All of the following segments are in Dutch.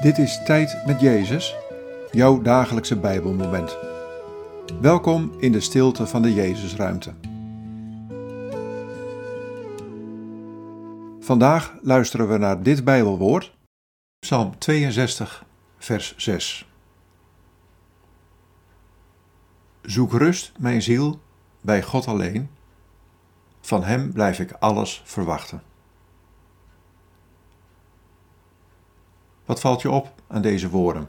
Dit is Tijd met Jezus, jouw dagelijkse Bijbelmoment. Welkom in de stilte van de Jezusruimte. Vandaag luisteren we naar dit Bijbelwoord, Psalm 62, vers 6. Zoek rust, mijn ziel, bij God alleen. Van Hem blijf ik alles verwachten. Wat valt je op aan deze woorden?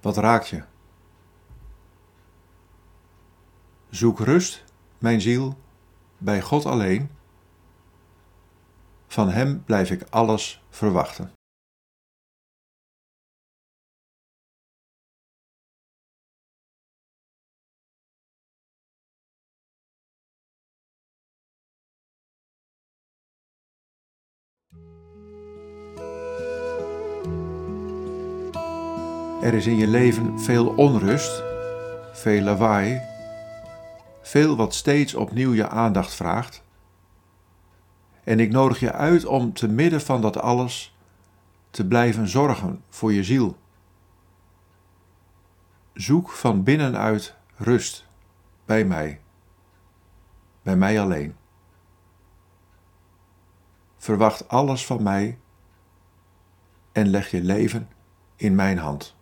Wat raakt je? Zoek rust, mijn ziel, bij God alleen. Van Hem blijf ik alles verwachten. Er is in je leven veel onrust, veel lawaai, veel wat steeds opnieuw je aandacht vraagt. En ik nodig je uit om te midden van dat alles te blijven zorgen voor je ziel. Zoek van binnenuit rust bij mij, bij mij alleen. Verwacht alles van mij en leg je leven in mijn hand.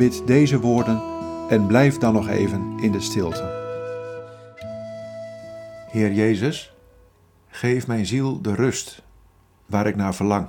Bid deze woorden en blijf dan nog even in de stilte. Heer Jezus, geef mijn ziel de rust waar ik naar verlang.